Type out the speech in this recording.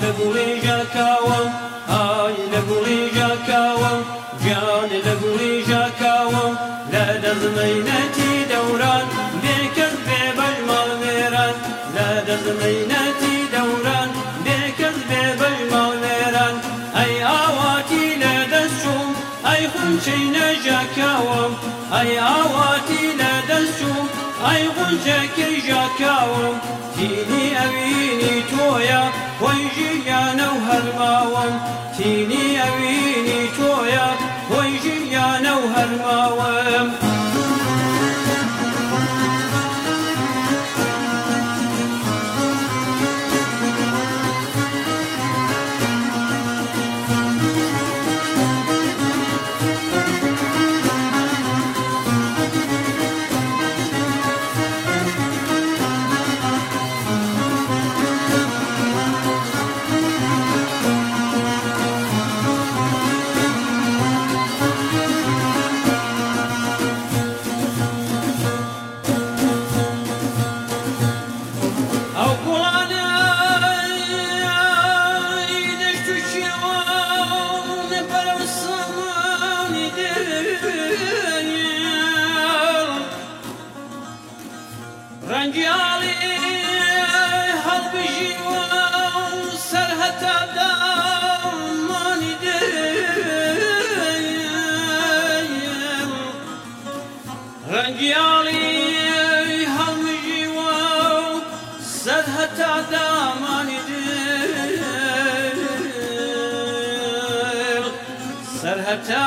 لە گوڵی ژاکاوە ئای لە گوڵی ژاکاوە گیان لە گوڵی ژاکاوە لە دەزمەینەتی دەوران بێکرد بێ بەژماڵێران لە دەزمەینەتی دەوران بێکرد بێ بەژماڵێران ئەی ئاواتی لە دەستوم ئەی خونچەی نەژاکاوم ئەی ئاواتی لە دەستوم ئەی غونجەکەی ژاکاوم تینی ئەوینی تۆیە وەی ژیانە و هەرماوەم تینی ئەوینی تۆیە وەی ژیانە و هەرماوەم. جنگیاڵی هەڵبژینوە سەر هەتادامانی دێ ڕەنگیاڵی هەڵمژیوە سەر هەتادامانی دێ سەر هەتا